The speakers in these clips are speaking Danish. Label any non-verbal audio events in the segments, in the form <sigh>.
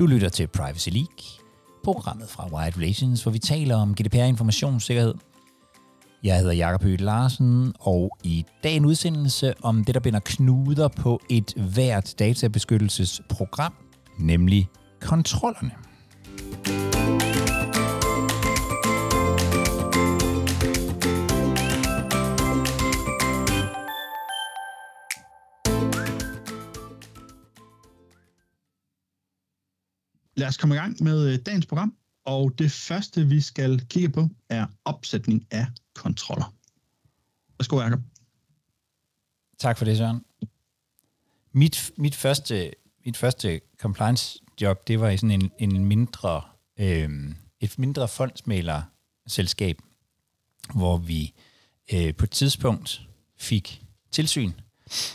Du lytter til Privacy League, programmet fra Wired Relations, hvor vi taler om GDPR informationssikkerhed. Jeg hedder Jakob Høgh Larsen, og i dagens udsendelse om det, der binder knuder på et hvert databeskyttelsesprogram, nemlig kontrollerne. Lad os komme i gang med øh, dagens program, og det første, vi skal kigge på, er opsætning af kontroller. Værsgo, Jacob. Tak for det, Søren. Mit, mit, første, mit første compliance job, det var i sådan en, en mindre, øh, et mindre fondsmælerselskab, hvor vi øh, på et tidspunkt fik tilsyn.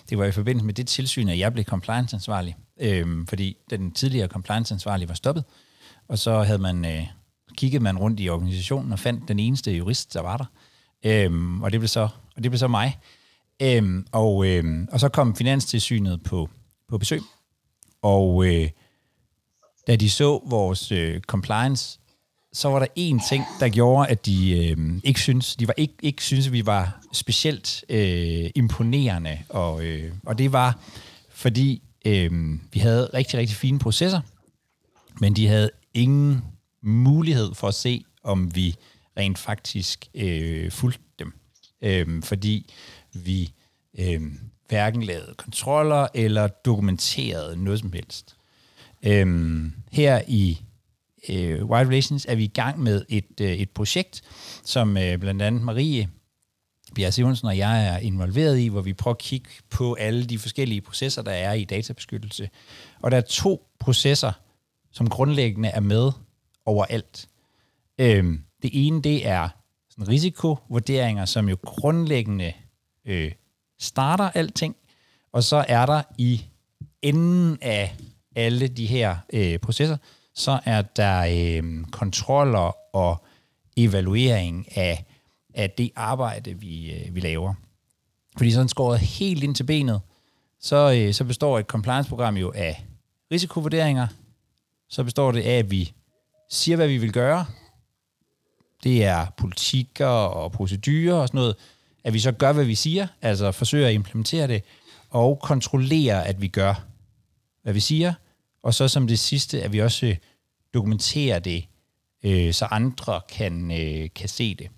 Det var i forbindelse med det tilsyn, at jeg blev compliance-ansvarlig øh, fordi den tidligere compliance-ansvarlige var stoppet, og så havde man øh, kigget man rundt i organisationen og fandt den eneste jurist, der var der, øh, og, det blev så, og det blev så mig. Øh, og, øh, og så kom Finanstilsynet på, på besøg, og øh, da de så vores øh, compliance, så var der én ting, der gjorde, at de øh, ikke synes, de var ikke, ikke synes, at vi var specielt øh, imponerende, og, øh, og det var, fordi Øh, vi havde rigtig, rigtig fine processer, men de havde ingen mulighed for at se, om vi rent faktisk øh, fulgte dem. Øh, fordi vi øh, hverken lavede kontroller eller dokumenterede noget som helst. Øh, her i øh, Wild Relations er vi i gang med et, øh, et projekt, som øh, blandt andet Marie Bjerg Simonsen og jeg er involveret i, hvor vi prøver at kigge på alle de forskellige processer, der er i databeskyttelse. Og der er to processer, som grundlæggende er med overalt. Øhm, det ene, det er sådan risikovurderinger, som jo grundlæggende øh, starter alting, og så er der i enden af alle de her øh, processer, så er der øh, kontroller og evaluering af af det arbejde, vi, øh, vi laver. Fordi sådan skåret helt ind til benet, så, øh, så består et compliance-program jo af risikovurderinger, så består det af, at vi siger, hvad vi vil gøre. Det er politikker og procedurer og sådan noget. At vi så gør, hvad vi siger, altså forsøger at implementere det, og kontrollere, at vi gør, hvad vi siger. Og så som det sidste, at vi også dokumenterer det, øh, så andre kan, øh, kan se det.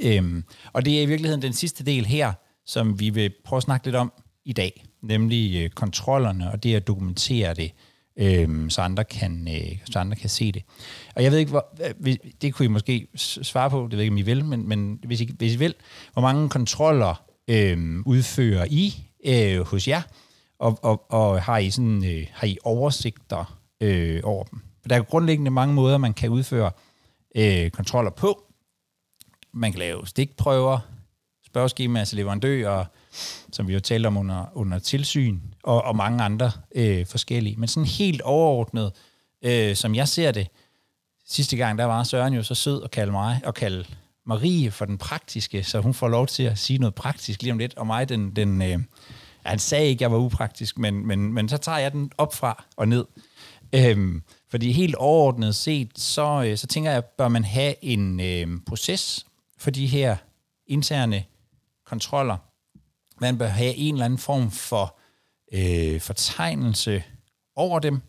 Øhm, og det er i virkeligheden den sidste del her, som vi vil prøve at snakke lidt om i dag, nemlig øh, kontrollerne og det at dokumentere det, øhm, så, andre kan, øh, så andre kan se det. Og jeg ved ikke, hvor, øh, det kunne I måske svare på, det ved ikke, om I vil, men, men hvis, I, hvis I vil, hvor mange kontroller øh, udfører I øh, hos jer, og, og, og har, I sådan, øh, har I oversigter øh, over dem? For der er grundlæggende mange måder, man kan udføre øh, kontroller på, man kan lave stikprøver, spørgeskemaer til leverandører, som vi jo talte om under, under tilsyn, og, og mange andre øh, forskellige. Men sådan helt overordnet, øh, som jeg ser det, sidste gang, der var Søren jo så sød at kalde mig, og kalde Marie for den praktiske, så hun får lov til at sige noget praktisk lige om lidt, og mig den, den øh, han sagde ikke, at jeg var upraktisk, men, men, men så tager jeg den op fra og ned. Øhm, fordi helt overordnet set, så, øh, så tænker jeg, bør man have en øh, proces, for de her interne kontroller. Man bør have en eller anden form for øh, fortegnelse over dem.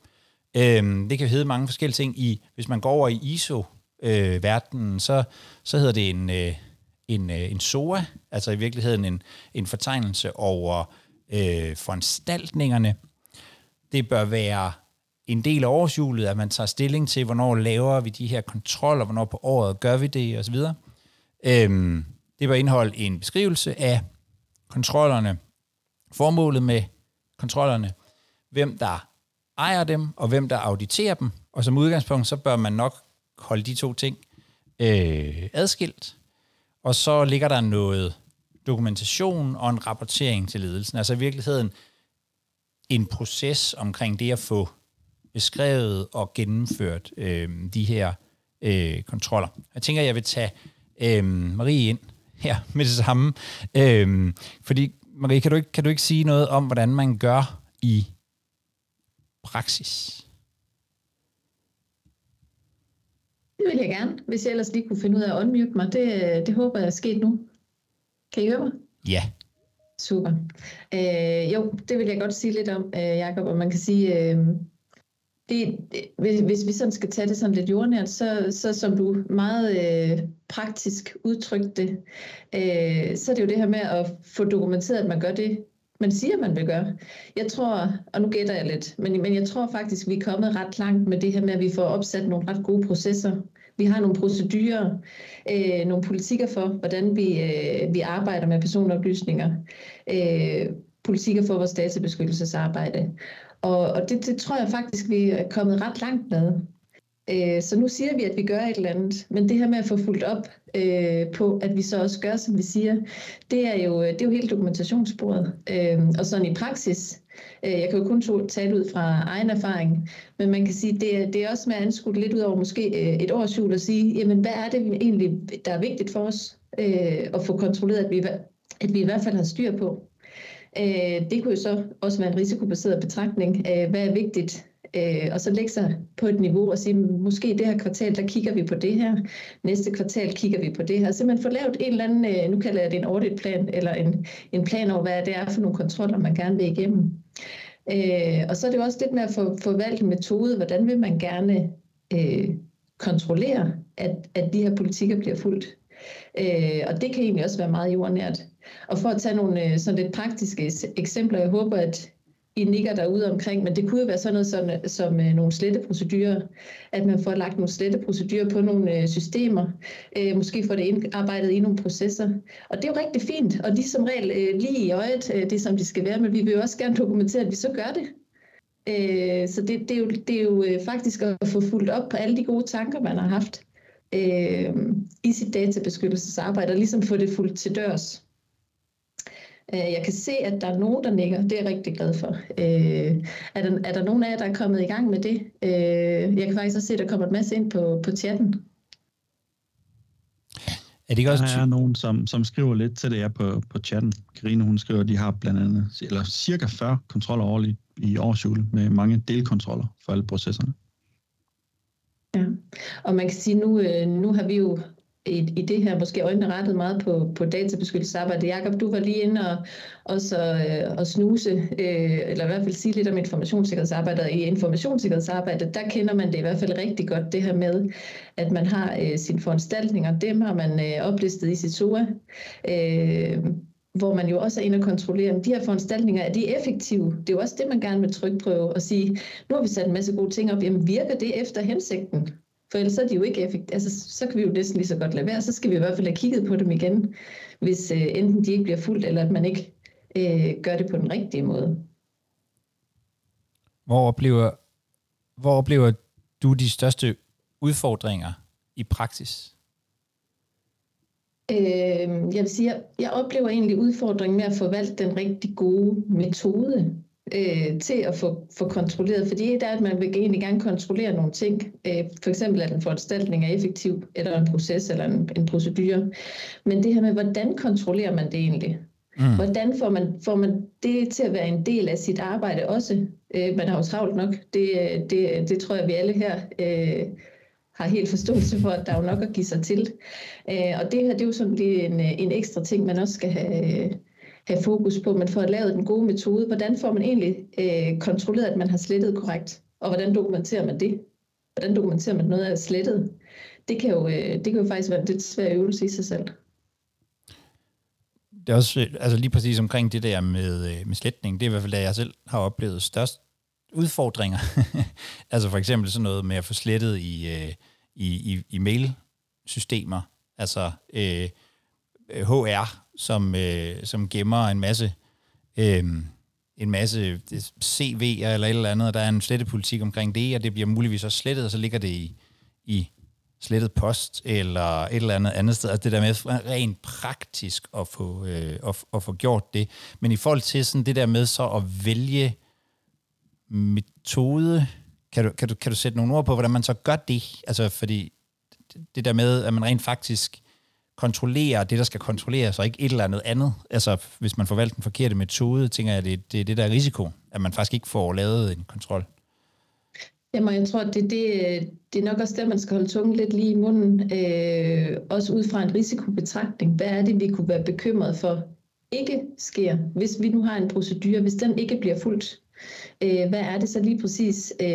Øh, det kan hedde mange forskellige ting. I, hvis man går over i ISO-verdenen, øh, så, så hedder det en, øh, en, øh, en SOA, altså i virkeligheden en, en fortegnelse over øh, foranstaltningerne. Det bør være en del af årshjulet, at man tager stilling til, hvornår laver vi de her kontroller, hvornår på året gør vi det, osv. Øhm, det var indeholde en beskrivelse af kontrollerne, formålet med kontrollerne, hvem der ejer dem, og hvem der auditerer dem. Og som udgangspunkt, så bør man nok holde de to ting øh, adskilt. Og så ligger der noget dokumentation og en rapportering til ledelsen. Altså i virkeligheden en proces omkring det at få beskrevet og gennemført øh, de her øh, kontroller. Jeg tænker, jeg vil tage øhm, Marie ind her <laughs> med det samme. Øhm, fordi, Marie, kan du, ikke, kan du ikke sige noget om, hvordan man gør i praksis? Det vil jeg gerne, hvis jeg ellers lige kunne finde ud af at unmute mig. Det, det håber jeg er sket nu. Kan I høre mig? Ja. Super. Øh, jo, det vil jeg godt sige lidt om, øh, Jacob, og man kan sige, øh, det, hvis, hvis vi sådan skal tage det sådan lidt jordnært, så, så som du meget øh, praktisk udtrykte det, øh, så er det jo det her med at få dokumenteret, at man gør det, man siger, man vil gøre. Jeg tror, og nu gætter jeg lidt, men, men jeg tror faktisk, vi er kommet ret langt med det her med, at vi får opsat nogle ret gode processer. Vi har nogle procedurer, øh, nogle politikker for, hvordan vi, øh, vi arbejder med personoplysninger, øh, politikker for vores databeskyttelsesarbejde. Og, og det, det tror jeg faktisk, vi er kommet ret langt med. Øh, så nu siger vi, at vi gør et eller andet, men det her med at få fuldt op øh, på, at vi så også gør, som vi siger, det er jo, det er jo hele dokumentationssporet. Øh, og sådan i praksis, øh, jeg kan jo kun tale ud fra egen erfaring, men man kan sige, det er, det er også med at anskue lidt ud over måske øh, et års jul og sige, jamen hvad er det egentlig, der er vigtigt for os øh, at få kontrolleret, at vi, at vi i hvert fald har styr på. Øh, det kunne jo så også være en risikobaseret betragtning hvad er vigtigt, øh, og så lægge sig på et niveau og sige, måske det her kvartal, der kigger vi på det her, næste kvartal kigger vi på det her. Så man får lavet en eller anden, øh, nu kalder jeg det en auditplan, eller en, en plan over, hvad det er for nogle kontroller, man gerne vil igennem. Øh, og så er det jo også lidt med at få, få valgt en metode, hvordan vil man gerne øh, kontrollere, at, at de her politikker bliver fuldt. Øh, og det kan egentlig også være meget jordnært. Og for at tage nogle øh, sådan lidt praktiske eksempler, jeg håber, at I nikker derude omkring, men det kunne jo være sådan noget sådan, som øh, øh, nogle sletteprocedurer, at man får lagt nogle sletteprocedurer på nogle systemer, måske får det indarbejdet i nogle processer. Og det er jo rigtig fint, og de som regel lige i øjet, det som de skal være, men vi vil jo også gerne dokumentere, at vi så gør det. Så det, det, er jo, det er jo faktisk at få fuldt op på alle de gode tanker, man har haft øh, i sit databeskyttelsesarbejde, og ligesom få det fuldt til dørs. Øh, jeg kan se, at der er nogen, der nikker. Det er jeg rigtig glad for. Øh, er, der, er der nogen af jer, der er kommet i gang med det? Øh, jeg kan faktisk også se, at der kommer en masse ind på, på chatten. Er det ikke også der er nogen, som, som skriver lidt til det her på, på chatten. Karine, hun skriver, at de har blandt andet eller cirka 40 kontroller årligt i årsjule med mange delkontroller for alle processerne. Ja, og man kan sige, nu, nu har vi jo i, i det her måske øjnene rettet meget på, på databeskyttelsesarbejde. Jakob, du var lige inde og, også, øh, og snuse, øh, eller i hvert fald sige lidt om informationssikkerhedsarbejde. I informationssikkerhedsarbejde, der kender man det i hvert fald rigtig godt, det her med, at man har øh, sine foranstaltninger. Dem har man øh, oplistet i sit SOA. Øh, hvor man jo også er inde og kontrollere, om de her foranstaltninger, er de effektive? Det er jo også det, man gerne vil trykprøve og sige, nu har vi sat en masse gode ting op, jamen virker det efter hensigten? For ellers er de jo ikke effektive. Altså, så kan vi jo næsten lige så godt lade være. Så skal vi i hvert fald have kigget på dem igen, hvis øh, enten de ikke bliver fuldt, eller at man ikke øh, gør det på den rigtige måde. Hvor oplever, hvor oplever du de største udfordringer i praksis? Øh, jeg vil sige, jeg, jeg oplever egentlig udfordringen med at forvalte den rigtig gode metode øh, til at få, få kontrolleret. Fordi det er, at man vil egentlig gerne kontrollere nogle ting. Øh, for eksempel, at en foranstaltning er effektiv, eller en proces, eller en, en procedure. Men det her med, hvordan kontrollerer man det egentlig? Mm. Hvordan får man, får man det til at være en del af sit arbejde også? Øh, man har jo travlt nok. Det, det, det tror jeg, vi alle her øh, har helt forståelse for, at der er jo nok at give sig til. Øh, og det her, det er jo sådan lige en, en ekstra ting, man også skal have, have fokus på, man får lavet den gode metode. Hvordan får man egentlig øh, kontrolleret, at man har slettet korrekt? Og hvordan dokumenterer man det? Hvordan dokumenterer man, at noget er slettet? Det kan jo, øh, det kan jo faktisk være en lidt svær øvelse i sig selv. Det er også altså lige præcis omkring det der med, øh, med sletning. Det er i hvert fald det, jeg selv har oplevet størst udfordringer. <laughs> altså for eksempel sådan noget med at få slettet i, øh, i, i, i mailsystemer. Altså øh, øh HR som, øh, som gemmer en masse øh, en masse CV'er eller et eller andet, og der er en slettepolitik omkring det, og det bliver muligvis også slettet, og så ligger det i, i slettet post eller et eller andet andet sted. Altså det der med rent praktisk at få, øh, at, at få gjort det. Men i forhold til sådan det der med så at vælge metode, kan du, kan du, kan du sætte nogle ord på, hvordan man så gør det? Altså fordi det der med, at man rent faktisk kontrollere det, der skal kontrolleres, og ikke et eller andet andet. Altså, hvis man forvalter den forkerte metode, tænker jeg, det, det er det, der er risiko, at man faktisk ikke får lavet en kontrol. Jamen, jeg tror, det, det, det er nok også der, man skal holde tungen lidt lige i munden. Øh, også ud fra en risikobetragtning. Hvad er det, vi kunne være bekymret for ikke sker, hvis vi nu har en procedure, hvis den ikke bliver fuldt? Øh, hvad er det så lige præcis, øh,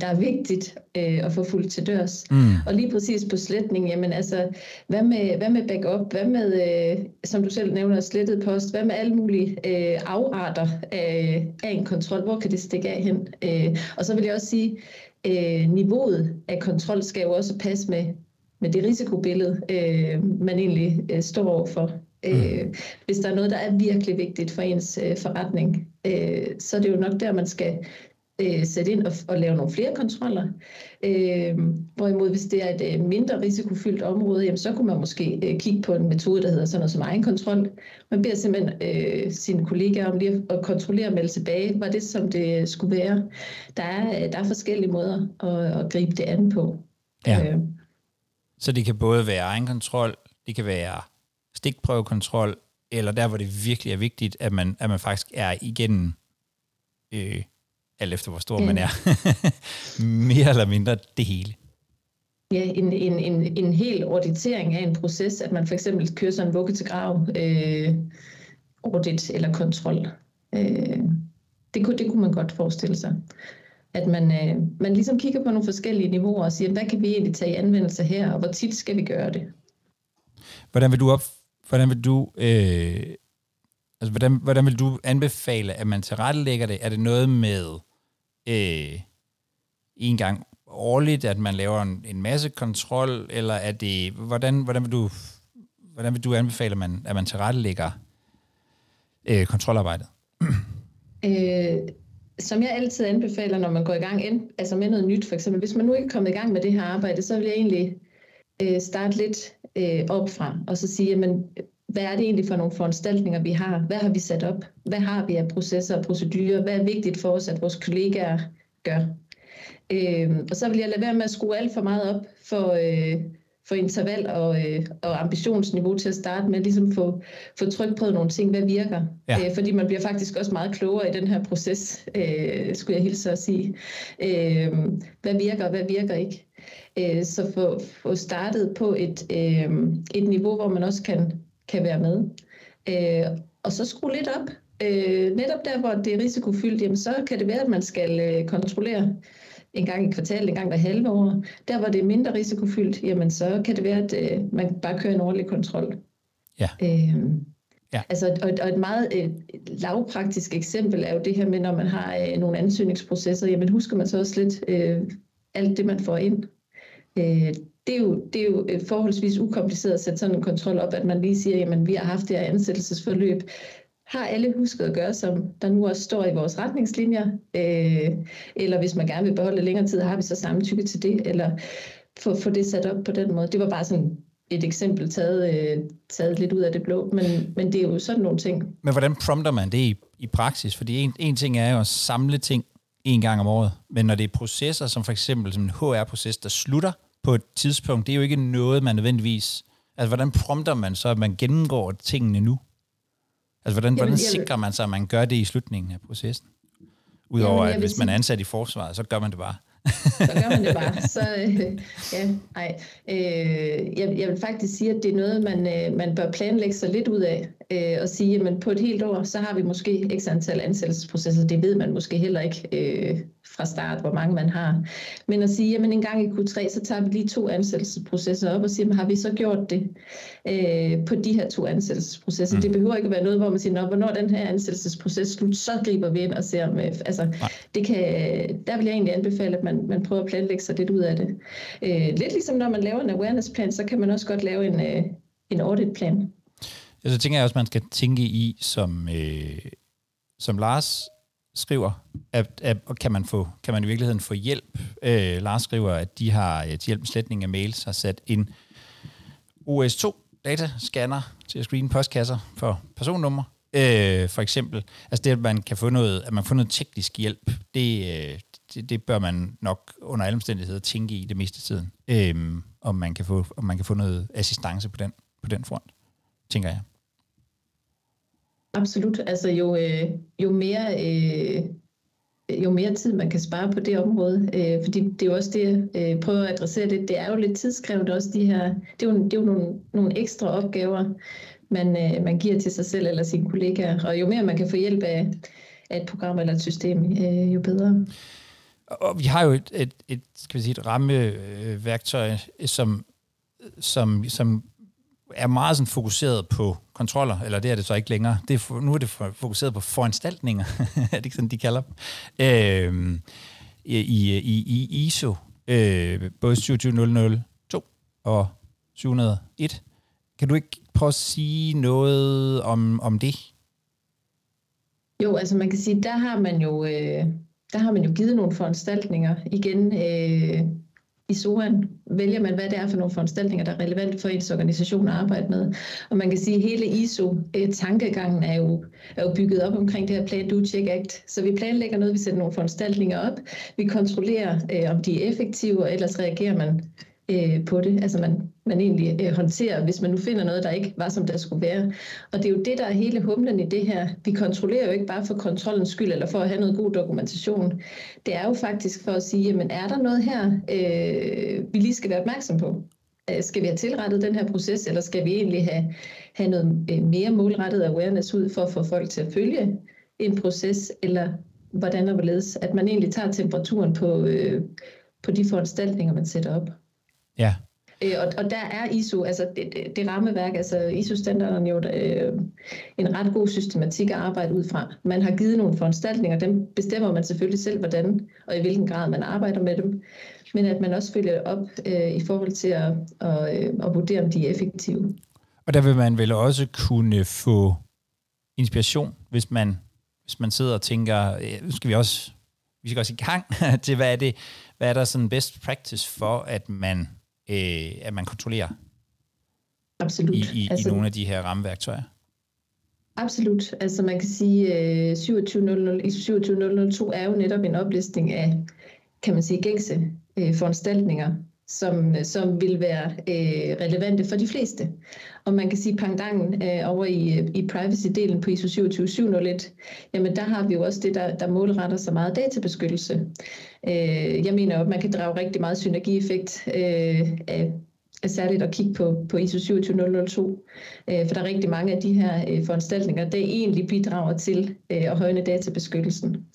der er vigtigt øh, at få fuldt til dørs. Mm. Og lige præcis på sletning, jamen altså, hvad med, hvad med backup, hvad med, øh, som du selv nævner, slettet post, hvad med alle mulige øh, afarter af, af en kontrol, hvor kan det stikke af hen? Øh, og så vil jeg også sige, øh, niveauet af kontrol skal jo også passe med, med det risikobillede, øh, man egentlig øh, står overfor. Mm. Øh, hvis der er noget, der er virkelig vigtigt for ens øh, forretning, øh, så er det jo nok der, man skal øh, sætte ind og, og lave nogle flere kontroller. Øh, hvorimod hvis det er et øh, mindre risikofyldt område, jamen, så kunne man måske øh, kigge på en metode, der hedder sådan noget som egen kontrol. Man beder simpelthen øh, sine kollegaer om lige at kontrollere og melde tilbage, var det som det skulle være. Der er, der er forskellige måder at, at gribe det an på. Ja. Øh. Så det kan både være egen kontrol, det kan være stikprøvekontrol, eller der, hvor det virkelig er vigtigt, at man, at man faktisk er igennem, øh, alt efter hvor stor mm. man er, <laughs> mere eller mindre det hele. Ja, en, en, en, en hel auditering af en proces, at man for eksempel kører sådan en vugge til grav øh, audit eller kontrol. Øh, det, kunne, det kunne man godt forestille sig. At man, øh, man ligesom kigger på nogle forskellige niveauer og siger, hvad kan vi egentlig tage i anvendelse her, og hvor tit skal vi gøre det? Hvordan vil du op, hvordan vil du, øh, altså hvordan, hvordan vil du anbefale, at man tilrettelægger det? Er det noget med øh, en gang årligt, at man laver en, en masse kontrol, eller er det, hvordan, hvordan vil du, hvordan vil du anbefale, at man, at man tilrettelægger øh, kontrolarbejdet? Øh, som jeg altid anbefaler, når man går i gang altså med noget nyt, for eksempel, hvis man nu ikke er kommet i gang med det her arbejde, så vil jeg egentlig øh, starte lidt øh, op fra, og så sige, jamen, hvad er det egentlig for nogle foranstaltninger, vi har? Hvad har vi sat op? Hvad har vi af processer og procedurer? Hvad er vigtigt for os, at vores kollegaer gør? Øh, og så vil jeg lade være med at skrue alt for meget op for, øh, for interval og, øh, og ambitionsniveau til at starte med, ligesom få, få tryk på nogle ting, hvad virker. Ja. Øh, fordi man bliver faktisk også meget klogere i den her proces, øh, skulle jeg hilse at sige. Øh, hvad virker og hvad virker ikke? Øh, så få, få startet på et, øh, et niveau, hvor man også kan, kan være med. Øh, og så skrue lidt op. Øh, netop der, hvor det er risikofyldt, jamen, så kan det være, at man skal øh, kontrollere en gang i kvartalet, en gang hver halve år. Der, hvor det er mindre risikofyldt, jamen, så kan det være, at øh, man bare kører en årlig kontrol. Ja. Øh, Ja. Altså, og, og et meget øh, lavpraktisk eksempel er jo det her med, når man har øh, nogle ansøgningsprocesser, jamen husker man så også lidt øh, alt det, man får ind. Øh, det, er jo, det er jo øh, forholdsvis ukompliceret at sætte sådan en kontrol op, at man lige siger, jamen vi har haft det her ansættelsesforløb. Har alle husket at gøre, som der nu også står i vores retningslinjer? Øh, eller hvis man gerne vil beholde længere tid, har vi så samtykke til det? Eller få, få det sat op på den måde. Det var bare sådan et eksempel taget, øh, taget lidt ud af det blå, men, men det er jo sådan nogle ting. Men hvordan prompter man det i, i praksis? Fordi en, en ting er jo at samle ting en gang om året, men når det er processer, som for eksempel som en HR-proces, der slutter på et tidspunkt, det er jo ikke noget, man nødvendigvis... Altså, hvordan prompter man så, at man gennemgår tingene nu? Altså, hvordan, jamen, hvordan sikrer man sig, at man gør det i slutningen af processen? Udover at hvis man er ansat i forsvaret, så gør man det bare så gør man det bare. Så, øh, ja, nej. Øh, jeg, jeg vil faktisk sige, at det er noget, man, øh, man bør planlægge sig lidt ud af. Øh, og sige, at på et helt år, så har vi måske x antal ansættelsesprocesser. Det ved man måske heller ikke øh, fra start, hvor mange man har. Men at sige, at en gang i Q3, så tager vi lige to ansættelsesprocesser op og siger, har vi så gjort det øh, på de her to ansættelsesprocesser? Mm. Det behøver ikke at være noget, hvor man siger, hvornår den her ansættelsesproces slut, så griber vi ind og ser om, øh, altså, det kan, der vil jeg egentlig anbefale, at man, man prøver at planlægge sig lidt ud af det. Øh, lidt ligesom når man laver en awareness plan, så kan man også godt lave en, øh, en audit plan. Ja, så tænker jeg også, at man skal tænke i, som, øh, som Lars skriver, at, at, kan, man få, kan man i virkeligheden få hjælp. Øh, Lars skriver, at de har øh, til hjælp med sletning af mails har sat en OS2 datascanner til at screene postkasser for personnummer. Øh, for eksempel, altså det, at man kan få noget, at man får noget teknisk hjælp, det, øh, det, det bør man nok under alle omstændigheder tænke i det meste tiden, øh, om, man kan få, om man kan få noget assistance på den, på den front, tænker jeg. Absolut. Altså jo, øh, jo mere... Øh, jo mere tid man kan spare på det område. Øh, fordi det er jo også det, jeg øh, prøver at adressere det. Det er jo lidt tidskrævende også, de her, det er jo, det er jo nogle, nogle ekstra opgaver, man, øh, man giver til sig selv eller sine kollegaer. Og jo mere man kan få hjælp af, af et program eller et system, øh, jo bedre. Og vi har jo et, et, et, skal vi sige, et rammeværktøj, øh, som, som, som er meget sådan fokuseret på kontroller, eller det er det så ikke længere. Det er, nu er det fokuseret på foranstaltninger, <laughs> er det ikke sådan, de kalder dem, øh, i, i, i ISO, øh, både 27002 og 701. Kan du ikke prøve at sige noget om, om det? Jo, altså man kan sige, der har man jo, øh, der har man jo givet nogle foranstaltninger. Igen, øh, i SOAN vælger man, hvad det er for nogle foranstaltninger, der er relevant for ens organisation at arbejde med. Og man kan sige, at hele ISO-tankegangen øh, er jo, er jo bygget op omkring det her Plan, Do, Check, Act. Så vi planlægger noget, vi sætter nogle foranstaltninger op, vi kontrollerer, øh, om de er effektive, og ellers reagerer man øh, på det. Altså man, man egentlig øh, håndterer, hvis man nu finder noget, der ikke var, som der skulle være. Og det er jo det, der er hele humlen i det her. Vi kontrollerer jo ikke bare for kontrollens skyld, eller for at have noget god dokumentation. Det er jo faktisk for at sige, jamen er der noget her, øh, vi lige skal være opmærksom på? Øh, skal vi have tilrettet den her proces, eller skal vi egentlig have, have noget øh, mere målrettet awareness ud for at få folk til at følge en proces, eller hvordan og hvorledes, at man egentlig tager temperaturen på, øh, på de foranstaltninger, man sætter op. Ja. Øh, og, og der er ISO, altså det, det, det rammeværk, altså ISO-standarden jo øh, en ret god systematik at arbejde ud fra. Man har givet nogle foranstaltninger, dem bestemmer man selvfølgelig selv, hvordan og i hvilken grad man arbejder med dem, men at man også følger op øh, i forhold til at, at, øh, at vurdere, om de er effektive. Og der vil man vel også kunne få inspiration, hvis man, hvis man sidder og tænker, nu skal vi også, vi skal også i gang <laughs> til, hvad er det, hvad er der sådan best practice for, at man øh, at man kontrollerer Absolut. i, i, altså, i nogle af de her rammeværktøjer? Absolut. Altså man kan sige, at 2700, ISO 27002 er jo netop en oplistning af, kan man sige, gængse øh, foranstaltninger, som, som vil være øh, relevante for de fleste. Og man kan sige, pangdangen øh, over i, i privacy-delen på ISO 27701, jamen der har vi jo også det, der, der målretter sig meget databeskyttelse. Øh, jeg mener jo, at man kan drage rigtig meget synergieffekt øh, af særligt at kigge på, på ISO 27002, øh, for der er rigtig mange af de her øh, foranstaltninger, der egentlig bidrager til øh, at højne databeskyttelsen.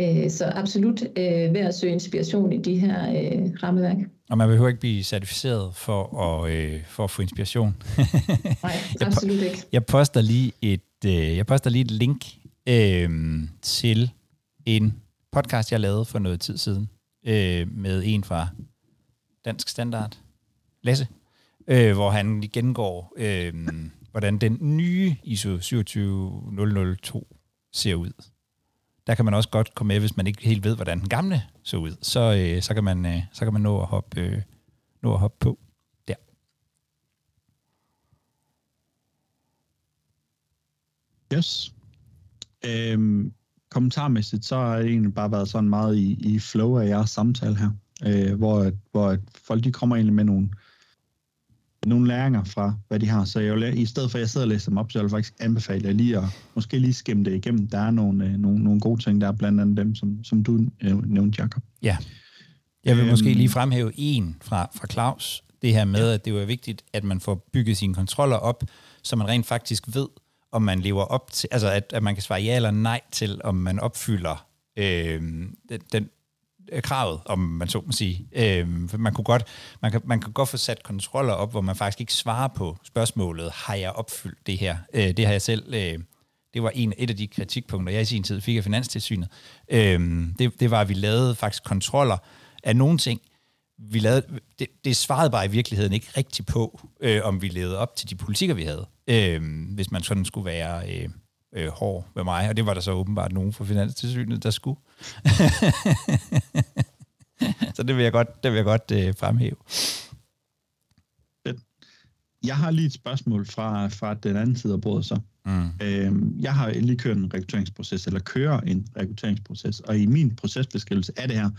Øh, så absolut øh, værd at søge inspiration i de her øh, rammeværk. Og man behøver ikke blive certificeret for at, øh, for at få inspiration. <laughs> Nej, absolut ikke. Jeg poster lige et, øh, jeg poster lige et link øh, til en podcast, jeg lavede for noget tid siden øh, med en fra Dansk Standard, Lasse, øh, hvor han gennemgår, øh, hvordan den nye ISO 27002 ser ud der kan man også godt komme med, hvis man ikke helt ved, hvordan den gamle så ud. Så, øh, så, kan, man, øh, så kan man nå at hoppe, øh, nå at hoppe på der. Yes. Øhm, kommentarmæssigt, så har det egentlig bare været sådan meget i, i flow af jeres samtale her, øh, hvor, hvor folk de kommer egentlig med nogle, nogle læringer fra, hvad de har. Så jeg vil, i stedet for, at jeg sidder og læser dem op, så jeg vil faktisk anbefale jer lige at måske lige skimme det igennem. Der er nogle, øh, nogle, nogle gode ting, der er blandt andet dem, som, som du øh, nævnte, Jacob. Ja. Jeg vil øhm, måske lige fremhæve en fra, fra Claus. Det her med, ja. at det er vigtigt, at man får bygget sine kontroller op, så man rent faktisk ved, om man lever op til, altså at, at man kan svare ja eller nej til, om man opfylder øh, den, den, Øh, kravet, om man så må sige. Øh, for man, kunne godt, man, kan, man kan godt få sat kontroller op, hvor man faktisk ikke svarer på spørgsmålet, har jeg opfyldt det her? Øh, det har jeg selv... Øh, det var en, et af de kritikpunkter, jeg i sin tid fik af Finanstilsynet. Øh, det, det var, at vi lavede faktisk kontroller af nogle ting. Vi lavede, det, det svarede bare i virkeligheden ikke rigtigt på, øh, om vi levede op til de politikker, vi havde. Øh, hvis man sådan skulle være... Øh, øh, hård ved mig, og det var der så åbenbart nogen fra Finanstilsynet, der skulle. <laughs> så det vil jeg godt, det vil jeg godt øh, fremhæve. Jeg har lige et spørgsmål fra, fra den anden side af bordet så. Mm. Øhm, jeg har lige kørt en rekrutteringsproces, eller kører en rekrutteringsproces, og i min procesbeskrivelse af det her,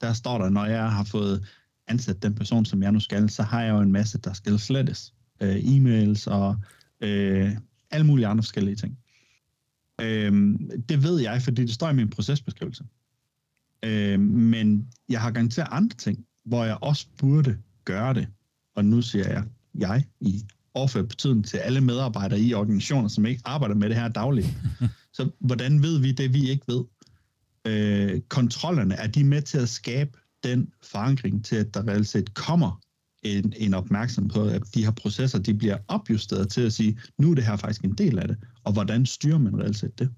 der står der, når jeg har fået ansat den person, som jeg nu skal, så har jeg jo en masse, der skal slettes. Øh, e-mails og øh, alle mulige andre forskellige ting. Øhm, det ved jeg, fordi det står i min procesbeskrivelse. Øh, men jeg har garanteret andre ting, hvor jeg også burde gøre det. Og nu siger jeg, jeg i overført betydning til alle medarbejdere i organisationer, som ikke arbejder med det her dagligt. <laughs> Så hvordan ved vi det, vi ikke ved? Øh, kontrollerne, er de med til at skabe den forankring til, at der reelt set kommer en, en opmærksomhed på, at de her processer de bliver opjusteret til at sige, nu er det her faktisk en del af det, og hvordan styrer man reelt set det?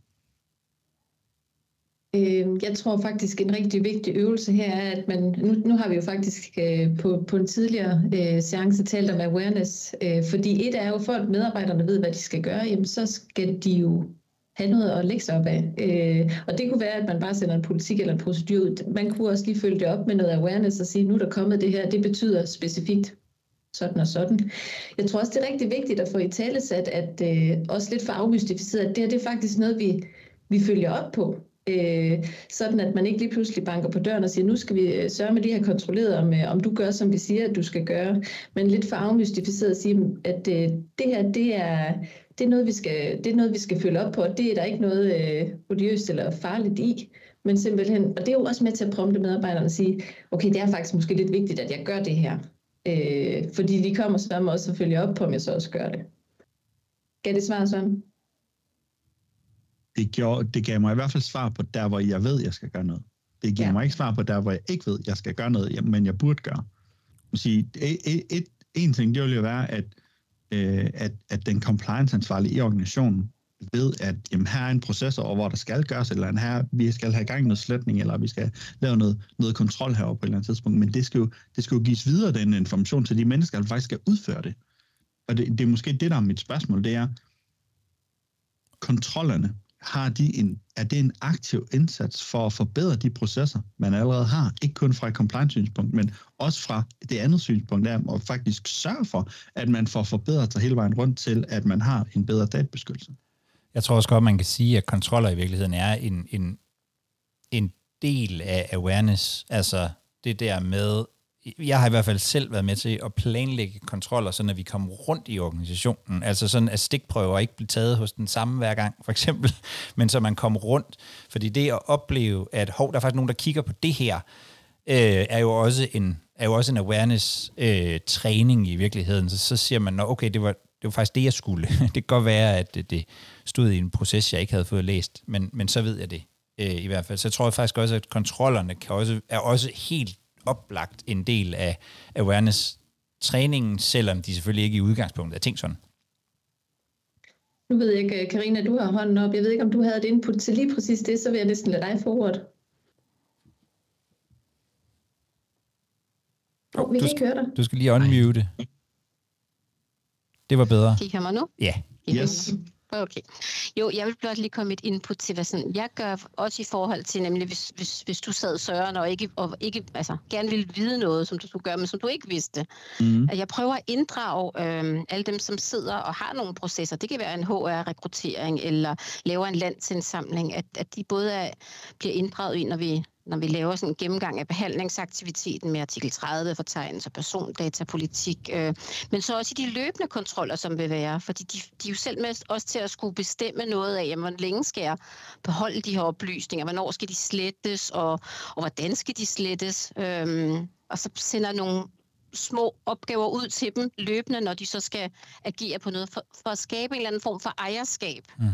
Øhm, jeg tror faktisk, en rigtig vigtig øvelse her er, at man, nu, nu har vi jo faktisk øh, på, på en tidligere øh, seance talt om awareness, øh, fordi et er jo, for at medarbejderne ved, hvad de skal gøre, jamen så skal de jo have noget at lægge sig op af. Øh, og det kunne være, at man bare sender en politik eller en procedur ud. Man kunne også lige følge det op med noget awareness og sige, nu er der kommet det her, det betyder specifikt sådan og sådan. Jeg tror også, det er rigtig vigtigt at få i talesat, at øh, også lidt for afmystificeret, at det her det er faktisk noget, vi, vi følger op på. Øh, sådan at man ikke lige pludselig banker på døren og siger, nu skal vi øh, sørge med lige have kontrolleret, om, øh, om du gør, som vi siger, at du skal gøre. Men lidt for afmystificeret at sige, at øh, det her, det er, det, er noget, vi skal, det er noget, vi skal følge op på, og det er der ikke noget øh, odiøst eller farligt i. Men simpelthen, og det er jo også med til at prompte medarbejderne og sige, okay, det er faktisk måske lidt vigtigt, at jeg gør det her. Øh, fordi de kommer så med også at følge op på, om jeg så også gør det. Gav det svar sådan? Det, gjorde, det gav mig i hvert fald svar på der, hvor jeg ved, jeg skal gøre noget. Det giver ja. mig ikke svar på der, hvor jeg ikke ved, jeg skal gøre noget, men jeg burde gøre. Sige, et, et, et, en ting, det vil jo være, at, øh, at, at den compliance-ansvarlige i organisationen ved, at jamen, her er en proces over, hvor der skal gøres, eller her, vi skal have i gang noget sletning, eller vi skal lave noget, noget kontrol herovre på et eller andet tidspunkt. Men det skal, jo, det skal jo gives videre, den information, til de mennesker, der faktisk skal udføre det. Og det, det er måske det, der er mit spørgsmål, det er, kontrollerne, har de en, er det en aktiv indsats for at forbedre de processer, man allerede har, ikke kun fra et compliance-synspunkt, men også fra det andet synspunkt, der at faktisk sørge for, at man får forbedret sig hele vejen rundt til, at man har en bedre databeskyttelse. Jeg tror også godt, man kan sige, at kontroller i virkeligheden er en, en, en del af awareness, altså det der med jeg har i hvert fald selv været med til at planlægge kontroller, så når vi kom rundt i organisationen. Altså sådan, at stikprøver ikke bliver taget hos den samme hver gang, for eksempel, <laughs> men så man kommer rundt. Fordi det at opleve, at hov, der er faktisk nogen, der kigger på det her, øh, er jo også en, er jo også en awareness-træning øh, i virkeligheden. Så, så siger man, okay, det var, det var faktisk det, jeg skulle. <laughs> det kan godt være, at det, det stod i en proces, jeg ikke havde fået læst, men, men så ved jeg det øh, i hvert fald. Så jeg tror faktisk også, at kontrollerne kan også, er også helt oplagt en del af awareness-træningen, selvom de selvfølgelig ikke i udgangspunktet er ting sådan. Nu ved jeg ikke, Karina, du har hånden op. Jeg ved ikke, om du havde et input til lige præcis det, så vil jeg næsten lade dig få ordet. Oh, vi kan ikke høre dig. Du skal lige unmute. Det var bedre. Kan I høre mig nu? Ja. Yes. Okay. Jo, jeg vil blot lige komme et input til, hvad sådan, jeg gør også i forhold til, nemlig hvis, hvis, hvis du sad Søren og ikke, og ikke altså, gerne ville vide noget, som du skulle gøre, men som du ikke vidste. Mm. Jeg prøver at inddrage øh, alle dem, som sidder og har nogle processer. Det kan være en HR-rekruttering eller laver en landsindsamling, at, at de både er, bliver inddraget i, når vi når vi laver sådan en gennemgang af behandlingsaktiviteten med artikel 30, fortegnelse og persondatapolitik, øh, men så også i de løbende kontroller, som vil være, fordi de, de er jo selv med også til at skulle bestemme noget af, jamen, hvor længe skal jeg beholde de her oplysninger, hvornår skal de slettes, og, og hvordan skal de slettes, øh, og så sender nogle små opgaver ud til dem løbende, når de så skal agere på noget, for, for at skabe en eller anden form for ejerskab. Mm.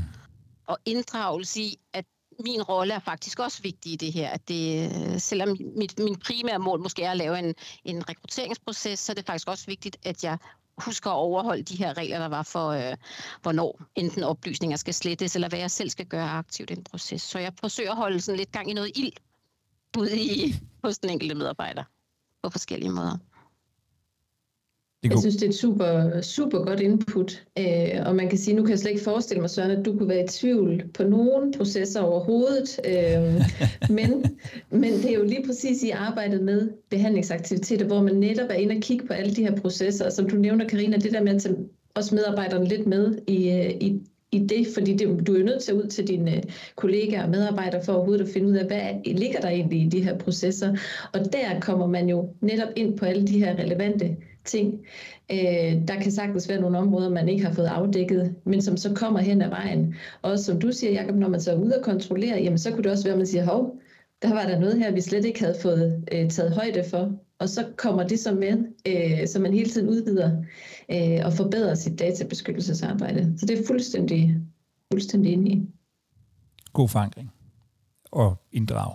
og inddragelse i, at min rolle er faktisk også vigtig i det her. At det, øh, selvom mit, min primære mål måske er at lave en, en rekrutteringsproces, så er det faktisk også vigtigt, at jeg husker at overholde de her regler, der var for, øh, hvornår enten oplysninger skal slettes, eller hvad jeg selv skal gøre aktivt i en proces. Så jeg forsøger at holde sådan lidt gang i noget ild ude i, hos den enkelte medarbejder på forskellige måder. Jeg synes, det er et super, super godt input. Øh, og man kan sige, nu kan jeg slet ikke forestille mig, Søren, at du kunne være i tvivl på nogen processer overhovedet. Øh, <laughs> men, men det er jo lige præcis i arbejdet med behandlingsaktiviteter, hvor man netop er inde og kigge på alle de her processer. Og som du nævner, Karina, det der med at tage også medarbejderne lidt med i, øh, i, i det, fordi det, du er nødt til at ud til dine kollegaer og medarbejdere for overhovedet at finde ud af, hvad ligger der egentlig i de her processer. Og der kommer man jo netop ind på alle de her relevante ting. Øh, der kan sagtens være nogle områder, man ikke har fået afdækket, men som så kommer hen ad vejen. Og som du siger, Jacob, når man så er ude og kontrollere, jamen så kunne det også være, at man siger, hov, der var der noget her, vi slet ikke havde fået øh, taget højde for. Og så kommer det så med, øh, så man hele tiden udvider øh, og forbedrer sit databeskyttelsesarbejde. Så det er fuldstændig, fuldstændig inde i. God forankring og inddrag.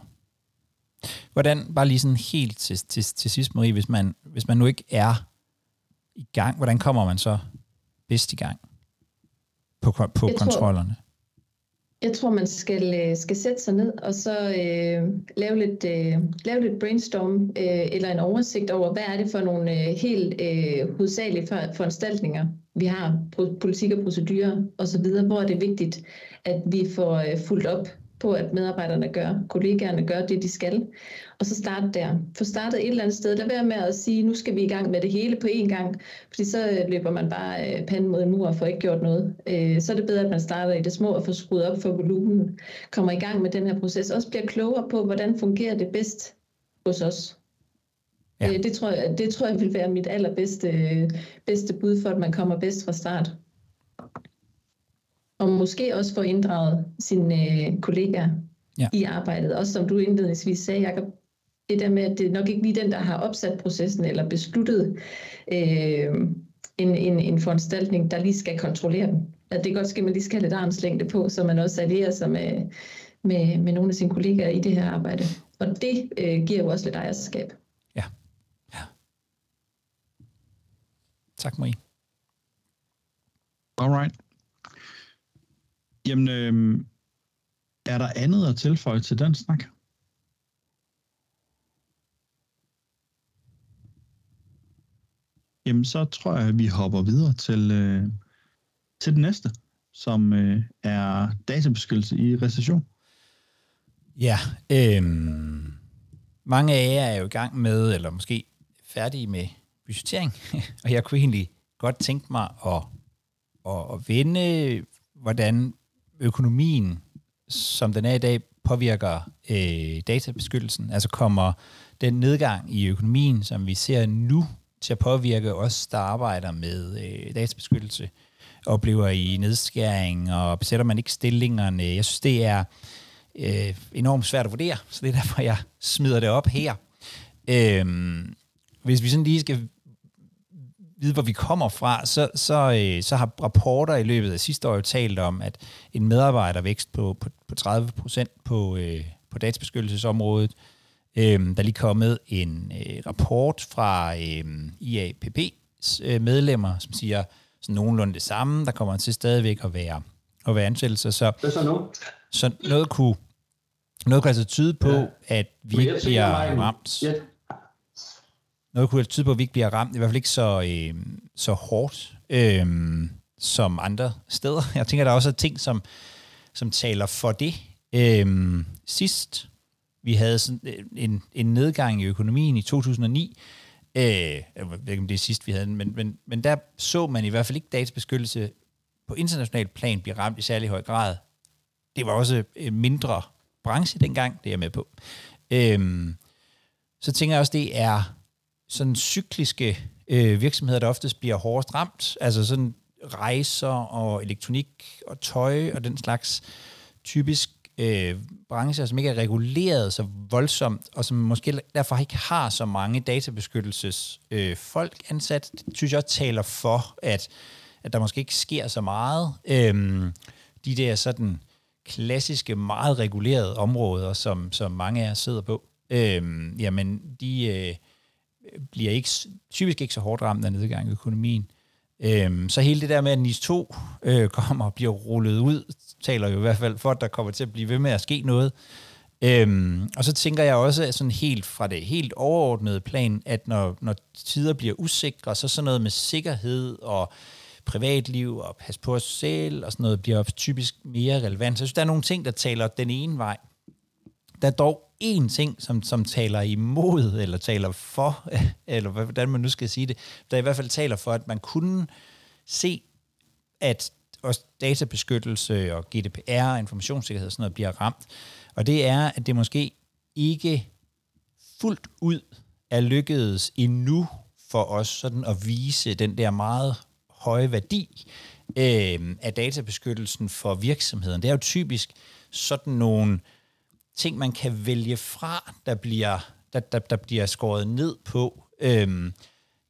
Hvordan, bare lige sådan helt til, til, til sidst, Marie, hvis man, hvis man nu ikke er i gang, hvordan kommer man så bedst i gang på, på jeg kontrollerne? Tror, jeg tror, man skal, øh, skal sætte sig ned og så øh, lave, lidt, øh, lave lidt brainstorm øh, eller en oversigt over, hvad er det for nogle øh, helt øh, hovedsagelige for, foranstaltninger, vi har, politik og procedurer osv., hvor er det vigtigt, at vi får øh, fuldt op på, at medarbejderne gør, kollegaerne gør det, de skal. Og så starte der. Få startet et eller andet sted. Lad være med at sige, nu skal vi i gang med det hele på én gang, fordi så løber man bare øh, panden mod en mur og får ikke gjort noget. Øh, så er det bedre, at man starter i det små og får skruet op for volumen, kommer i gang med den her proces, også bliver klogere på, hvordan fungerer det bedst hos os. Ja. Øh, det, tror jeg, det tror jeg vil være mit allerbedste bedste bud for, at man kommer bedst fra start og måske også få inddraget sine øh, kollegaer ja. i arbejdet. Også som du indledningsvis sagde, Jacob, det der med, at det er nok ikke lige den, der har opsat processen eller besluttet øh, en, en, en foranstaltning, der lige skal kontrollere den. At det godt ske, at man lige skal have lidt armslængde på, så man også allierer sig med, med, med nogle af sine kollegaer i det her arbejde. Og det øh, giver jo også lidt ejerskab. Ja. ja. Tak, Marie. All right. Jamen, øh, er der andet at tilføje til den snak? Jamen, så tror jeg, at vi hopper videre til, øh, til det næste, som øh, er databeskyttelse i recession. Ja, øh, mange af jer er jo i gang med, eller måske færdige med budgettering, <laughs> og jeg kunne egentlig godt tænke mig at, at, at vende, hvordan økonomien, som den er i dag, påvirker øh, databeskyttelsen? Altså kommer den nedgang i økonomien, som vi ser nu, til at påvirke os, der arbejder med øh, databeskyttelse, oplever i nedskæring, og besætter man ikke stillingerne? Jeg synes, det er øh, enormt svært at vurdere, så det er derfor, jeg smider det op her. Øh, hvis vi sådan lige skal vide, hvor vi kommer fra, så, så, øh, så har rapporter i løbet af sidste år jo talt om, at en medarbejdervækst på, på, på 30 procent på, øh, på databeskyttelsesområdet. Øh, der er lige kommet en øh, rapport fra øh, IAPP's øh, medlemmer, som siger sådan nogenlunde det samme. Der kommer til stadigvæk at være, at være ansættelser. Så, det er så, nu. så noget kunne, noget kunne altså tyde på, ja. at vi ikke bliver ramt. Ja noget kunne tyde på, at vi ikke bliver ramt, i hvert fald ikke så, øh, så hårdt øh, som andre steder. Jeg tænker, der er også ting, som, som taler for det. Øh, sidst vi havde sådan øh, en, en nedgang i økonomien i 2009, øh, jeg ved ikke, om det er sidst, vi havde men, men, men der så man i hvert fald ikke databeskyttelse på international plan blive ramt i særlig høj grad. Det var også en mindre branche dengang, det er jeg med på. Øh, så tænker jeg også, det er sådan cykliske øh, virksomheder, der oftest bliver hårdest ramt, altså sådan rejser og elektronik og tøj og den slags typisk øh, brancher, som ikke er reguleret så voldsomt, og som måske derfor ikke har så mange databeskyttelses øh, folk ansat, det synes jeg også taler for, at, at der måske ikke sker så meget. Øh, de der sådan klassiske, meget regulerede områder, som, som mange af jer sidder på, øh, jamen de... Øh, bliver ikke, typisk ikke så hårdt ramt af nedgang i økonomien. Øhm, så hele det der med, at NIS 2 øh, kommer og bliver rullet ud, taler jo i hvert fald for, at der kommer til at blive ved med at ske noget. Øhm, og så tænker jeg også at sådan helt fra det helt overordnede plan, at når, når tider bliver usikre, så sådan noget med sikkerhed og privatliv og pas på os selv og sådan noget bliver typisk mere relevant. Så jeg synes, der er nogle ting, der taler den ene vej. Der er dog én ting, som, som taler imod, eller taler for, <laughs> eller hvordan man nu skal sige det, der i hvert fald taler for, at man kunne se, at også databeskyttelse og GDPR og informationssikkerhed og sådan noget bliver ramt. Og det er, at det måske ikke fuldt ud er lykkedes endnu for os sådan at vise den der meget høje værdi øh, af databeskyttelsen for virksomheden. Det er jo typisk sådan nogle ting, man kan vælge fra, der bliver, der, der, der bliver skåret ned på. Øhm,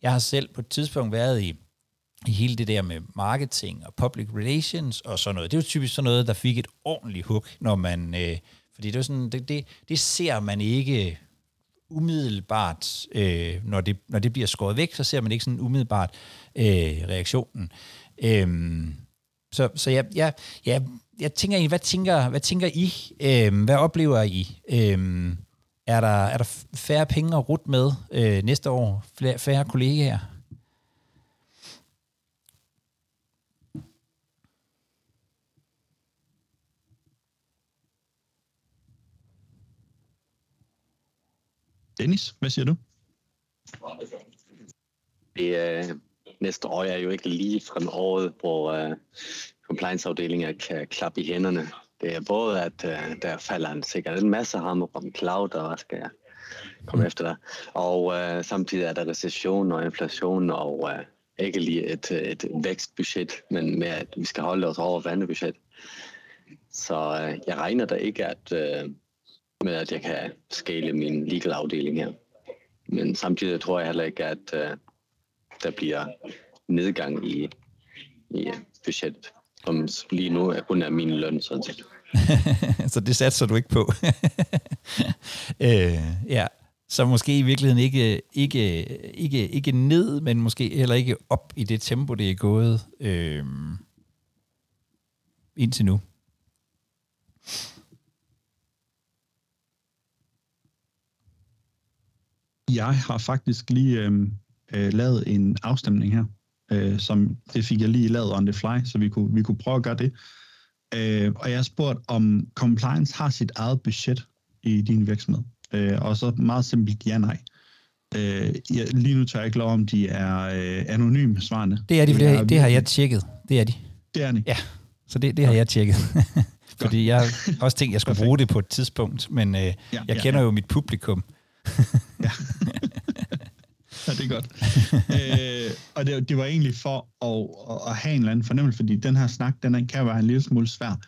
jeg har selv på et tidspunkt været i, i hele det der med marketing og public relations og sådan noget. Det er jo typisk sådan noget, der fik et ordentligt hook, når man... Øh, fordi det, er sådan, det, det, det ser man ikke umiddelbart, øh, når, det, når det bliver skåret væk, så ser man ikke sådan umiddelbart øh, reaktionen. Øhm, så så jeg, jeg, jeg, jeg tænker egentlig, hvad tænker, hvad tænker I? Øhm, hvad oplever I? Øhm, er, der, er der færre penge at rute med øh, næste år? Flere, færre kollegaer? Dennis, hvad siger du? Det, øh, næste år er jo ikke lige frem året, hvor øh, compliance-afdelinger kan klappe i hænderne. Det er både, at øh, der falder en, sikkert en masse hammer om cloud, og hvad skal jeg komme mm. efter der. Og øh, samtidig er der recession og inflation, og øh, ikke lige et, et vækstbudget, men med at vi skal holde os over vandebudget. Så øh, jeg regner da ikke at, øh, med, at jeg kan scale min legal afdeling her. Men samtidig tror jeg heller ikke, at øh, der bliver nedgang i, i budgettet, som lige nu er kun er min løn, sådan set. <laughs> så det satser du ikke på. <laughs> øh, ja, så måske i virkeligheden ikke, ikke, ikke, ikke ned, men måske heller ikke op i det tempo, det er gået øh, indtil nu. Jeg har faktisk lige øh, øh, lavet en afstemning her, øh, som det fik jeg lige lavet on the fly, så vi kunne, vi kunne prøve at gøre det. Øh, og jeg har spurgt, om compliance har sit eget budget i din virksomhed. Øh, og så meget simpelt ja nej. Øh, jeg, lige nu tør jeg ikke lov om, de er øh, anonyme svarende. Det er de, for det, har, det har jeg tjekket. Det er de. Det er de? Ja, så det, det har jeg tjekket. <laughs> Fordi jeg har <laughs> også tænkt, at jeg skulle bruge det på et tidspunkt, men øh, ja, jeg kender ja, ja. jo mit publikum. ja. <laughs> ja, det er godt. øh, og det, det var egentlig for at, at, at have en eller anden fornemmelse, fordi den her snak, den kan være en lille smule svær,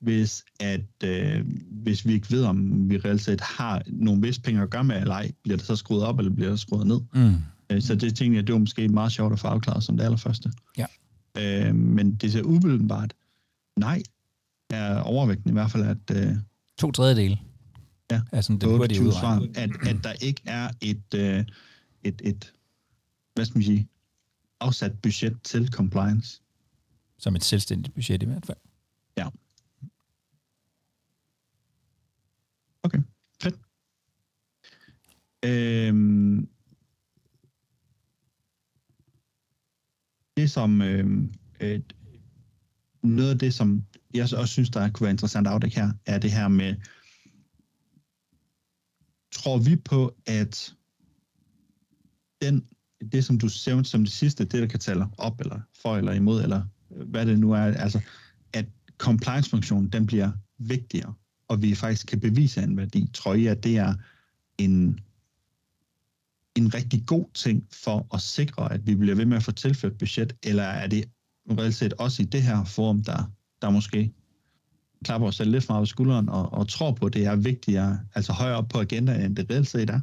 hvis, at, øh, hvis vi ikke ved, om vi reelt set har nogle vist penge at gøre med, eller ej, bliver det så skruet op, eller bliver det skruet ned. Mm. Øh, så det tænkte jeg, det var måske meget sjovt at få afklaret som det allerførste. Ja. Øh, men det ser umiddelbart, nej, er overvægten i hvert fald, at... Øh, to tredjedele. Ja, altså, det 28 svar, at, at der ikke er et, øh, et, et, hvad skal man sige, afsat budget til compliance. Som et selvstændigt budget i hvert fald. Ja. Okay, fedt. Øhm, det som, øhm, et, noget af det, som jeg også synes, der kunne være interessant at her, er det her med, tror vi på, at den, det, som du ser som det sidste, det, der kan tale op, eller for, eller imod, eller hvad det nu er, altså, at compliance-funktionen, den bliver vigtigere, og vi faktisk kan bevise en værdi. Tror jeg, at det er en, en rigtig god ting for at sikre, at vi bliver ved med at få tilført budget, eller er det reelt set også i det her forum, der, der måske klapper os selv lidt meget på skulderen og, og tror på, at det er vigtigere, altså højere op på agendaen, end det reelt set er?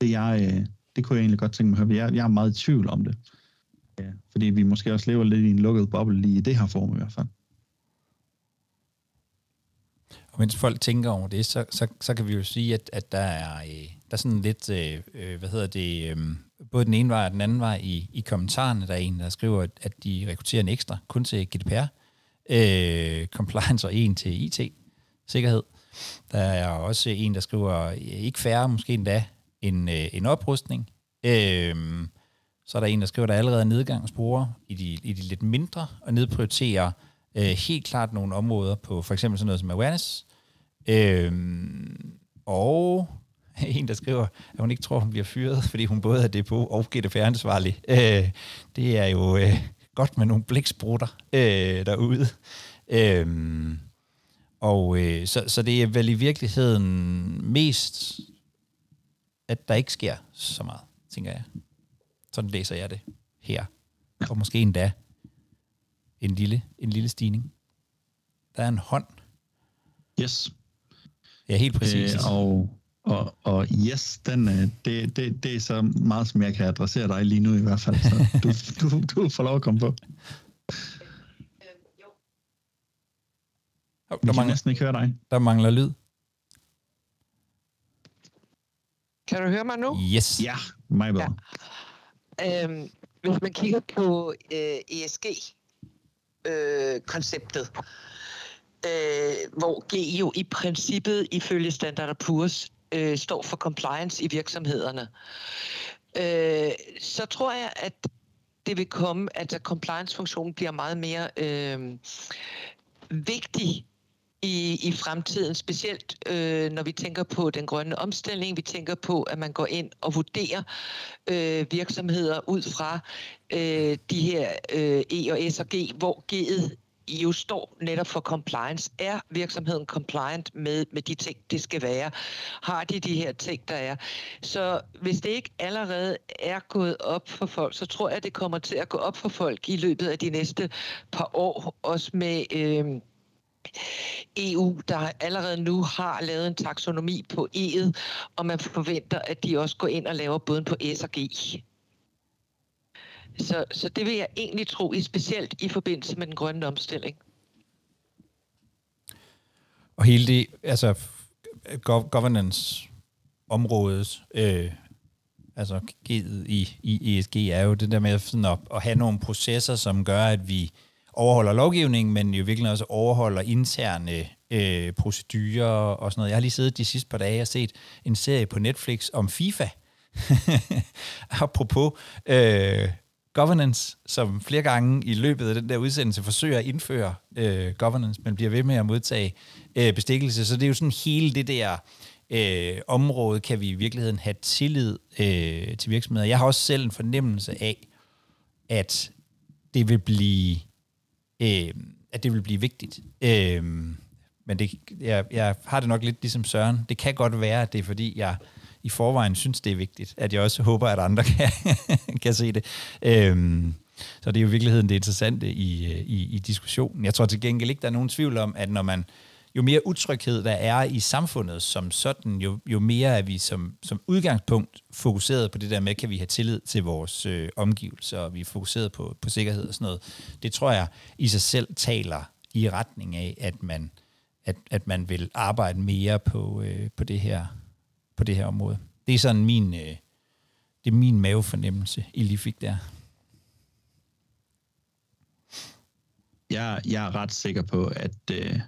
Det, jeg, øh, det kunne jeg egentlig godt tænke mig at. Jeg, jeg er meget i tvivl om det. Ja, fordi vi måske også lever lidt i en lukket boble lige i det her form i hvert fald. Og mens folk tænker over det, så, så, så kan vi jo sige, at, at der er, øh, der er sådan lidt, øh, øh, hvad hedder det, øh, både den ene vej og den anden vej i, i kommentarerne. Der er en, der skriver, at de rekrutterer en ekstra kun til GDPR, øh, compliance og en til IT-sikkerhed. Der er også en, der skriver, ikke færre, måske endda en, øh, en oprustning. Øh, så er der en, der skriver, at der allerede er nedgangsspore i de, i de lidt mindre, og nedprioriterer øh, helt klart nogle områder på for eksempel sådan noget som awareness. Øh, og <laughs> en, der skriver, at hun ikke tror, hun bliver fyret, fordi hun både er depot og GDPR-ansvarlig. Øh, det er jo øh, godt med nogle bliksprutter øh, derude. Øh, og øh, så, så det er vel i virkeligheden mest at der ikke sker så meget, tænker jeg. Sådan læser jeg det her. Og måske endda en lille, en lille stigning. Der er en hånd. Yes. Ja, helt præcis. Øh, og, og, og yes, den, øh, det, det, det er så meget, som jeg kan adressere dig lige nu i hvert fald. Så <laughs> du, du, du får lov at komme på. Oh, Vi der, kan mangler, næsten ikke høre dig. der mangler lyd. Kan du høre mig nu? Yes. Ja, mig bedre. Ja. Øhm, hvis man kigger på øh, ESG-konceptet, øh, øh, hvor G jo i princippet ifølge Standard Poor's øh, står for compliance i virksomhederne, øh, så tror jeg, at det vil komme, at compliance-funktionen bliver meget mere øh, vigtig i, i fremtiden, specielt øh, når vi tænker på den grønne omstilling. Vi tænker på, at man går ind og vurderer øh, virksomheder ud fra øh, de her øh, E og S og G, hvor G'et jo står netop for compliance. Er virksomheden compliant med, med de ting, det skal være? Har de de her ting, der er? Så hvis det ikke allerede er gået op for folk, så tror jeg, det kommer til at gå op for folk i løbet af de næste par år, også med... Øh, EU, der allerede nu har lavet en taksonomi på E'et, og man forventer, at de også går ind og laver både på S og G. Så, så det vil jeg egentlig tro, i specielt i forbindelse med den grønne omstilling. Og hele det, altså governance-området, øh, altså G'et i, i ESG, er jo det der med sådan at, at have nogle processer, som gør, at vi overholder lovgivningen, men jo virkelig også overholder interne øh, procedurer og sådan noget. Jeg har lige siddet de sidste par dage og set en serie på Netflix om FIFA. <laughs> Apropos øh, governance, som flere gange i løbet af den der udsendelse forsøger at indføre øh, governance, men bliver ved med at modtage øh, bestikkelse. Så det er jo sådan hele det der øh, område, kan vi i virkeligheden have tillid øh, til virksomheder. Jeg har også selv en fornemmelse af, at det vil blive øh, at det vil blive vigtigt. Øh, men det, jeg, jeg har det nok lidt ligesom Søren. Det kan godt være, at det er fordi, jeg i forvejen synes, det er vigtigt, at jeg også håber, at andre <laughs> kan, kan se det. Øh, så det er jo i virkeligheden det interessante i, øh, i, i diskussionen. Jeg tror til gengæld ikke, der er nogen tvivl om, at når man jo mere utryghed der er i samfundet som sådan, jo, jo mere er vi som, som udgangspunkt fokuseret på det der med, kan vi have tillid til vores øh, omgivelser, og vi er fokuseret på, på sikkerhed og sådan noget. Det tror jeg i sig selv taler i retning af, at man, at, at man vil arbejde mere på, øh, på, det her, på det her område. Det er sådan min, øh, det er min mavefornemmelse, I lige fik der. Jeg, jeg er ret sikker på, at øh,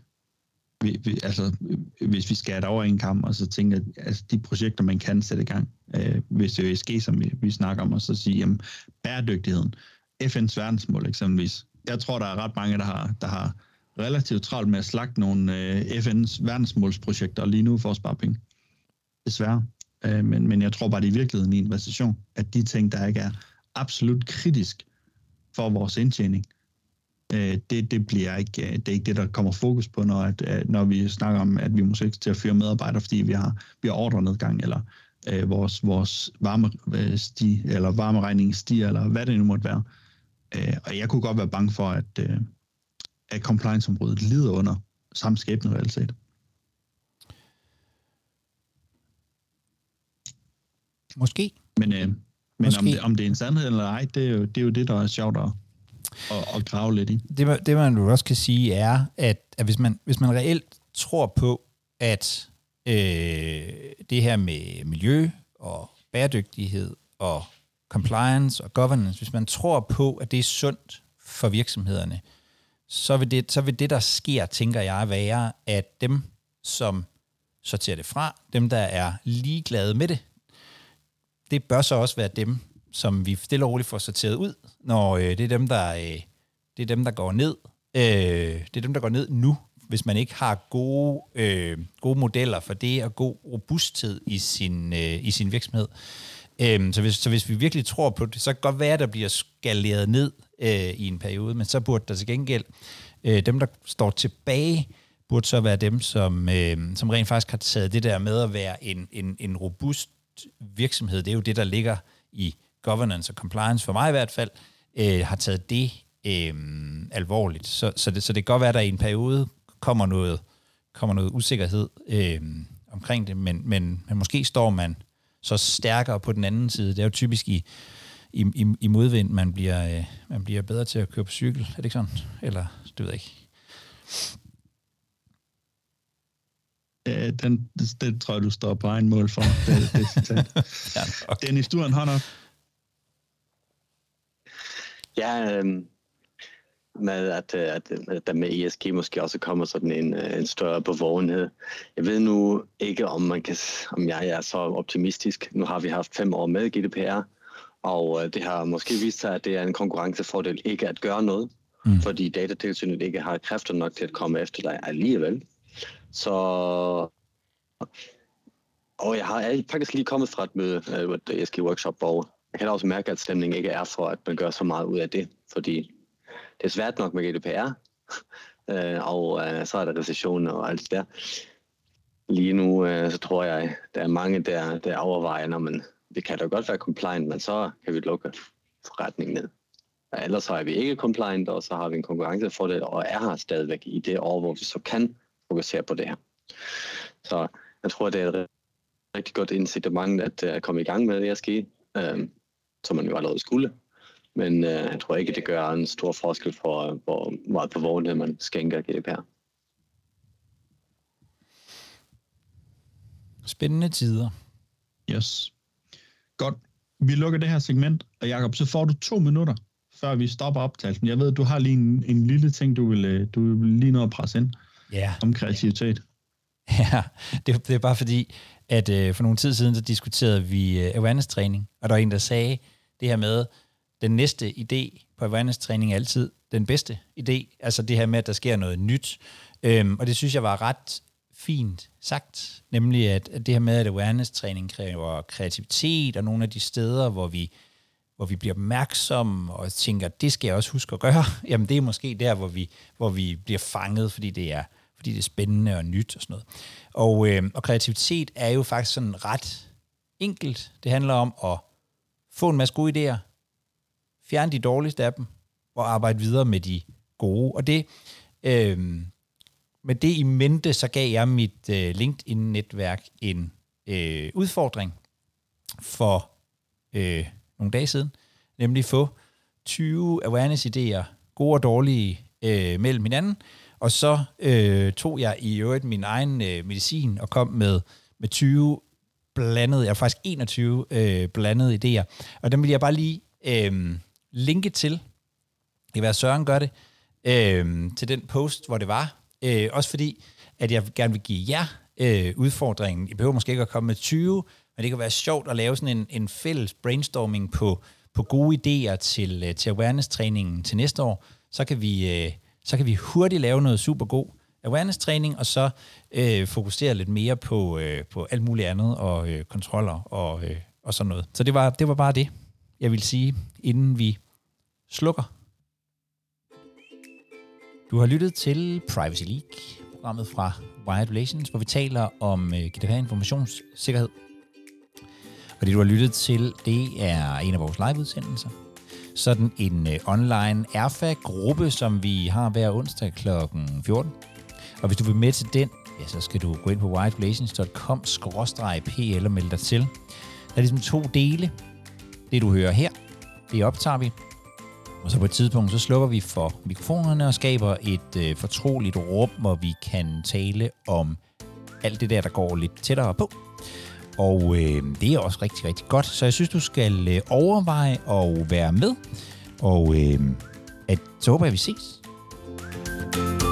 vi, vi, altså, hvis vi skal over en kamp, og så tænker at altså, de projekter, man kan sætte i gang, øh, hvis det er ESG, som vi, vi snakker om, og så sige, jamen, bæredygtigheden, FN's verdensmål eksempelvis. Jeg tror, der er ret mange, der har, der har relativt travlt med at slagte nogle øh, FN's verdensmålsprojekter lige nu for at spare penge. Desværre. Øh, men, men jeg tror bare, det er i virkeligheden i en recession, at de ting, der ikke er absolut kritisk for vores indtjening, øh, det, det bliver ikke øh, det er ikke det, der kommer fokus på, når, at, øh, når vi snakker om, at vi måske ikke til at fyre medarbejdere, fordi vi har, vi har ordrenedgang, eller øh, vores, vores varme, øh, sti, eller varmeregning stiger, eller hvad det nu måtte være. Øh, og jeg kunne godt være bange for, at, øh, at compliance-området lider under samme skæbne reelt set. Måske. Men, øh, men om, det, om det er en sandhed eller ej, det er jo det, er jo det der er sjovt at, at, at grave lidt i. Det, det man jo også kan sige er, at, at hvis, man, hvis man reelt tror på, at øh, det her med miljø og bæredygtighed og compliance og governance, hvis man tror på, at det er sundt for virksomhederne, så vil det, så vil det der sker, tænker jeg, være, at dem, som sorterer det fra, dem, der er ligeglade med det, det bør så også være dem, som vi stille og roligt får sorteret ud, når øh, det er dem, der øh, det er dem, der går ned. Øh, det er dem, der går ned nu, hvis man ikke har gode, øh, gode modeller for det, og god robusthed i sin, øh, i sin virksomhed. Øh, så, hvis, så hvis vi virkelig tror på det, så kan det godt være, at der bliver skaleret ned øh, i en periode, men så burde der til gengæld, øh, dem, der står tilbage, burde så være dem, som, øh, som rent faktisk har taget det der med at være en, en, en robust virksomhed. Det er jo det, der ligger i governance og compliance, for mig i hvert fald, øh, har taget det øh, alvorligt. Så, så, det, så det kan godt være, at der i en periode kommer noget kommer noget usikkerhed øh, omkring det, men, men, men måske står man så stærkere på den anden side. Det er jo typisk i, i, i, i modvind, man bliver, øh, man bliver bedre til at køre på cykel. Er det ikke sådan? Eller, det ved jeg ikke. Ja, den, det, det tror jeg, du står på egen mål for, det, det citat. <laughs> ja, okay. Dennis, du har en hånd op. Ja, øh, med at, øh, at, at der med ESG måske også kommer sådan en, øh, en større bevågenhed. Jeg ved nu ikke, om, man kan, om jeg er så optimistisk. Nu har vi haft fem år med GDPR, og øh, det har måske vist sig, at det er en konkurrencefordel ikke at gøre noget, mm. fordi datatilsynet ikke har kræfter nok til at komme efter dig alligevel. Så og jeg har faktisk lige kommet fra et møde, et ESG workshop, hvor jeg kan også mærke, at stemningen ikke er for, at man gør så meget ud af det, fordi det er svært nok med GDPR, <laughs> øh, og øh, så er der recession og alt det der. Lige nu, øh, så tror jeg, der er mange, der, der overvejer, når man, vi kan da godt være compliant, men så kan vi lukke forretningen ned. Og ellers så er vi ikke compliant, og så har vi en konkurrencefordel, og er her stadigvæk i det år, hvor vi så kan fokusere på det her. Så jeg tror, det er et rigtig godt incitament at, komme i gang med ESG, øh, som man jo allerede skulle. Men øh, jeg tror ikke, det gør en stor forskel for, hvor meget på vågenhed man skænker GDPR. Spændende tider. Yes. Godt. Vi lukker det her segment, og Jacob, så får du to minutter, før vi stopper optagelsen. Jeg ved, du har lige en, en lille ting, du vil, øh, du vil lige nå at presse ind ja. om kreativitet. Ja, det, det er bare fordi, at øh, for nogle tid siden, så diskuterede vi øh, awareness-træning, og der var en, der sagde det her med, den næste idé på awareness-træning er altid den bedste idé. Altså det her med, at der sker noget nyt. Øhm, og det synes jeg var ret fint sagt, nemlig at, at det her med, at awareness-træning kræver kreativitet, og nogle af de steder, hvor vi, hvor vi bliver opmærksomme og tænker, det skal jeg også huske at gøre, <laughs> jamen det er måske der, hvor vi, hvor vi bliver fanget, fordi det er fordi det er spændende og nyt og sådan noget. Og, øh, og kreativitet er jo faktisk sådan ret enkelt. Det handler om at få en masse gode idéer, fjerne de dårligste af dem, og arbejde videre med de gode. Og det, øh, med det i mente, så gav jeg mit øh, LinkedIn-netværk en øh, udfordring for øh, nogle dage siden, nemlig få 20 awareness-idéer, gode og dårlige, øh, mellem hinanden, og så øh, tog jeg i øvrigt min egen øh, medicin og kom med, med 20 blandede, jeg faktisk 21 øh, blandede idéer. Og dem vil jeg bare lige øh, linke til. Det kan være, Søren gør det. Øh, til den post, hvor det var. Øh, også fordi, at jeg gerne vil give jer øh, udfordringen. I behøver måske ikke at komme med 20, men det kan være sjovt at lave sådan en, en fælles brainstorming på, på gode idéer til, øh, til awareness-træningen til næste år. Så kan vi... Øh, så kan vi hurtigt lave noget super god awareness-træning, og så øh, fokusere lidt mere på, øh, på alt muligt andet, og øh, kontroller og, øh, og sådan noget. Så det var, det var bare det, jeg vil sige, inden vi slukker. Du har lyttet til Privacy League, programmet fra Wired Relations, hvor vi taler om øh, GDPR informationssikkerhed. Og det, du har lyttet til, det er en af vores liveudsendelser sådan en øh, online ERFA-gruppe, som vi har hver onsdag kl. 14. Og hvis du vil med til den, ja, så skal du gå ind på whiterelations.com-pl og melde dig til. Der er ligesom to dele. Det, du hører her, det optager vi. Og så på et tidspunkt, så slukker vi for mikrofonerne og skaber et øh, fortroligt rum, hvor vi kan tale om alt det der, der går lidt tættere på. Og øh, det er også rigtig, rigtig godt. Så jeg synes, du skal øh, overveje at være med. Og øh, at, så håber jeg, vi ses. thank you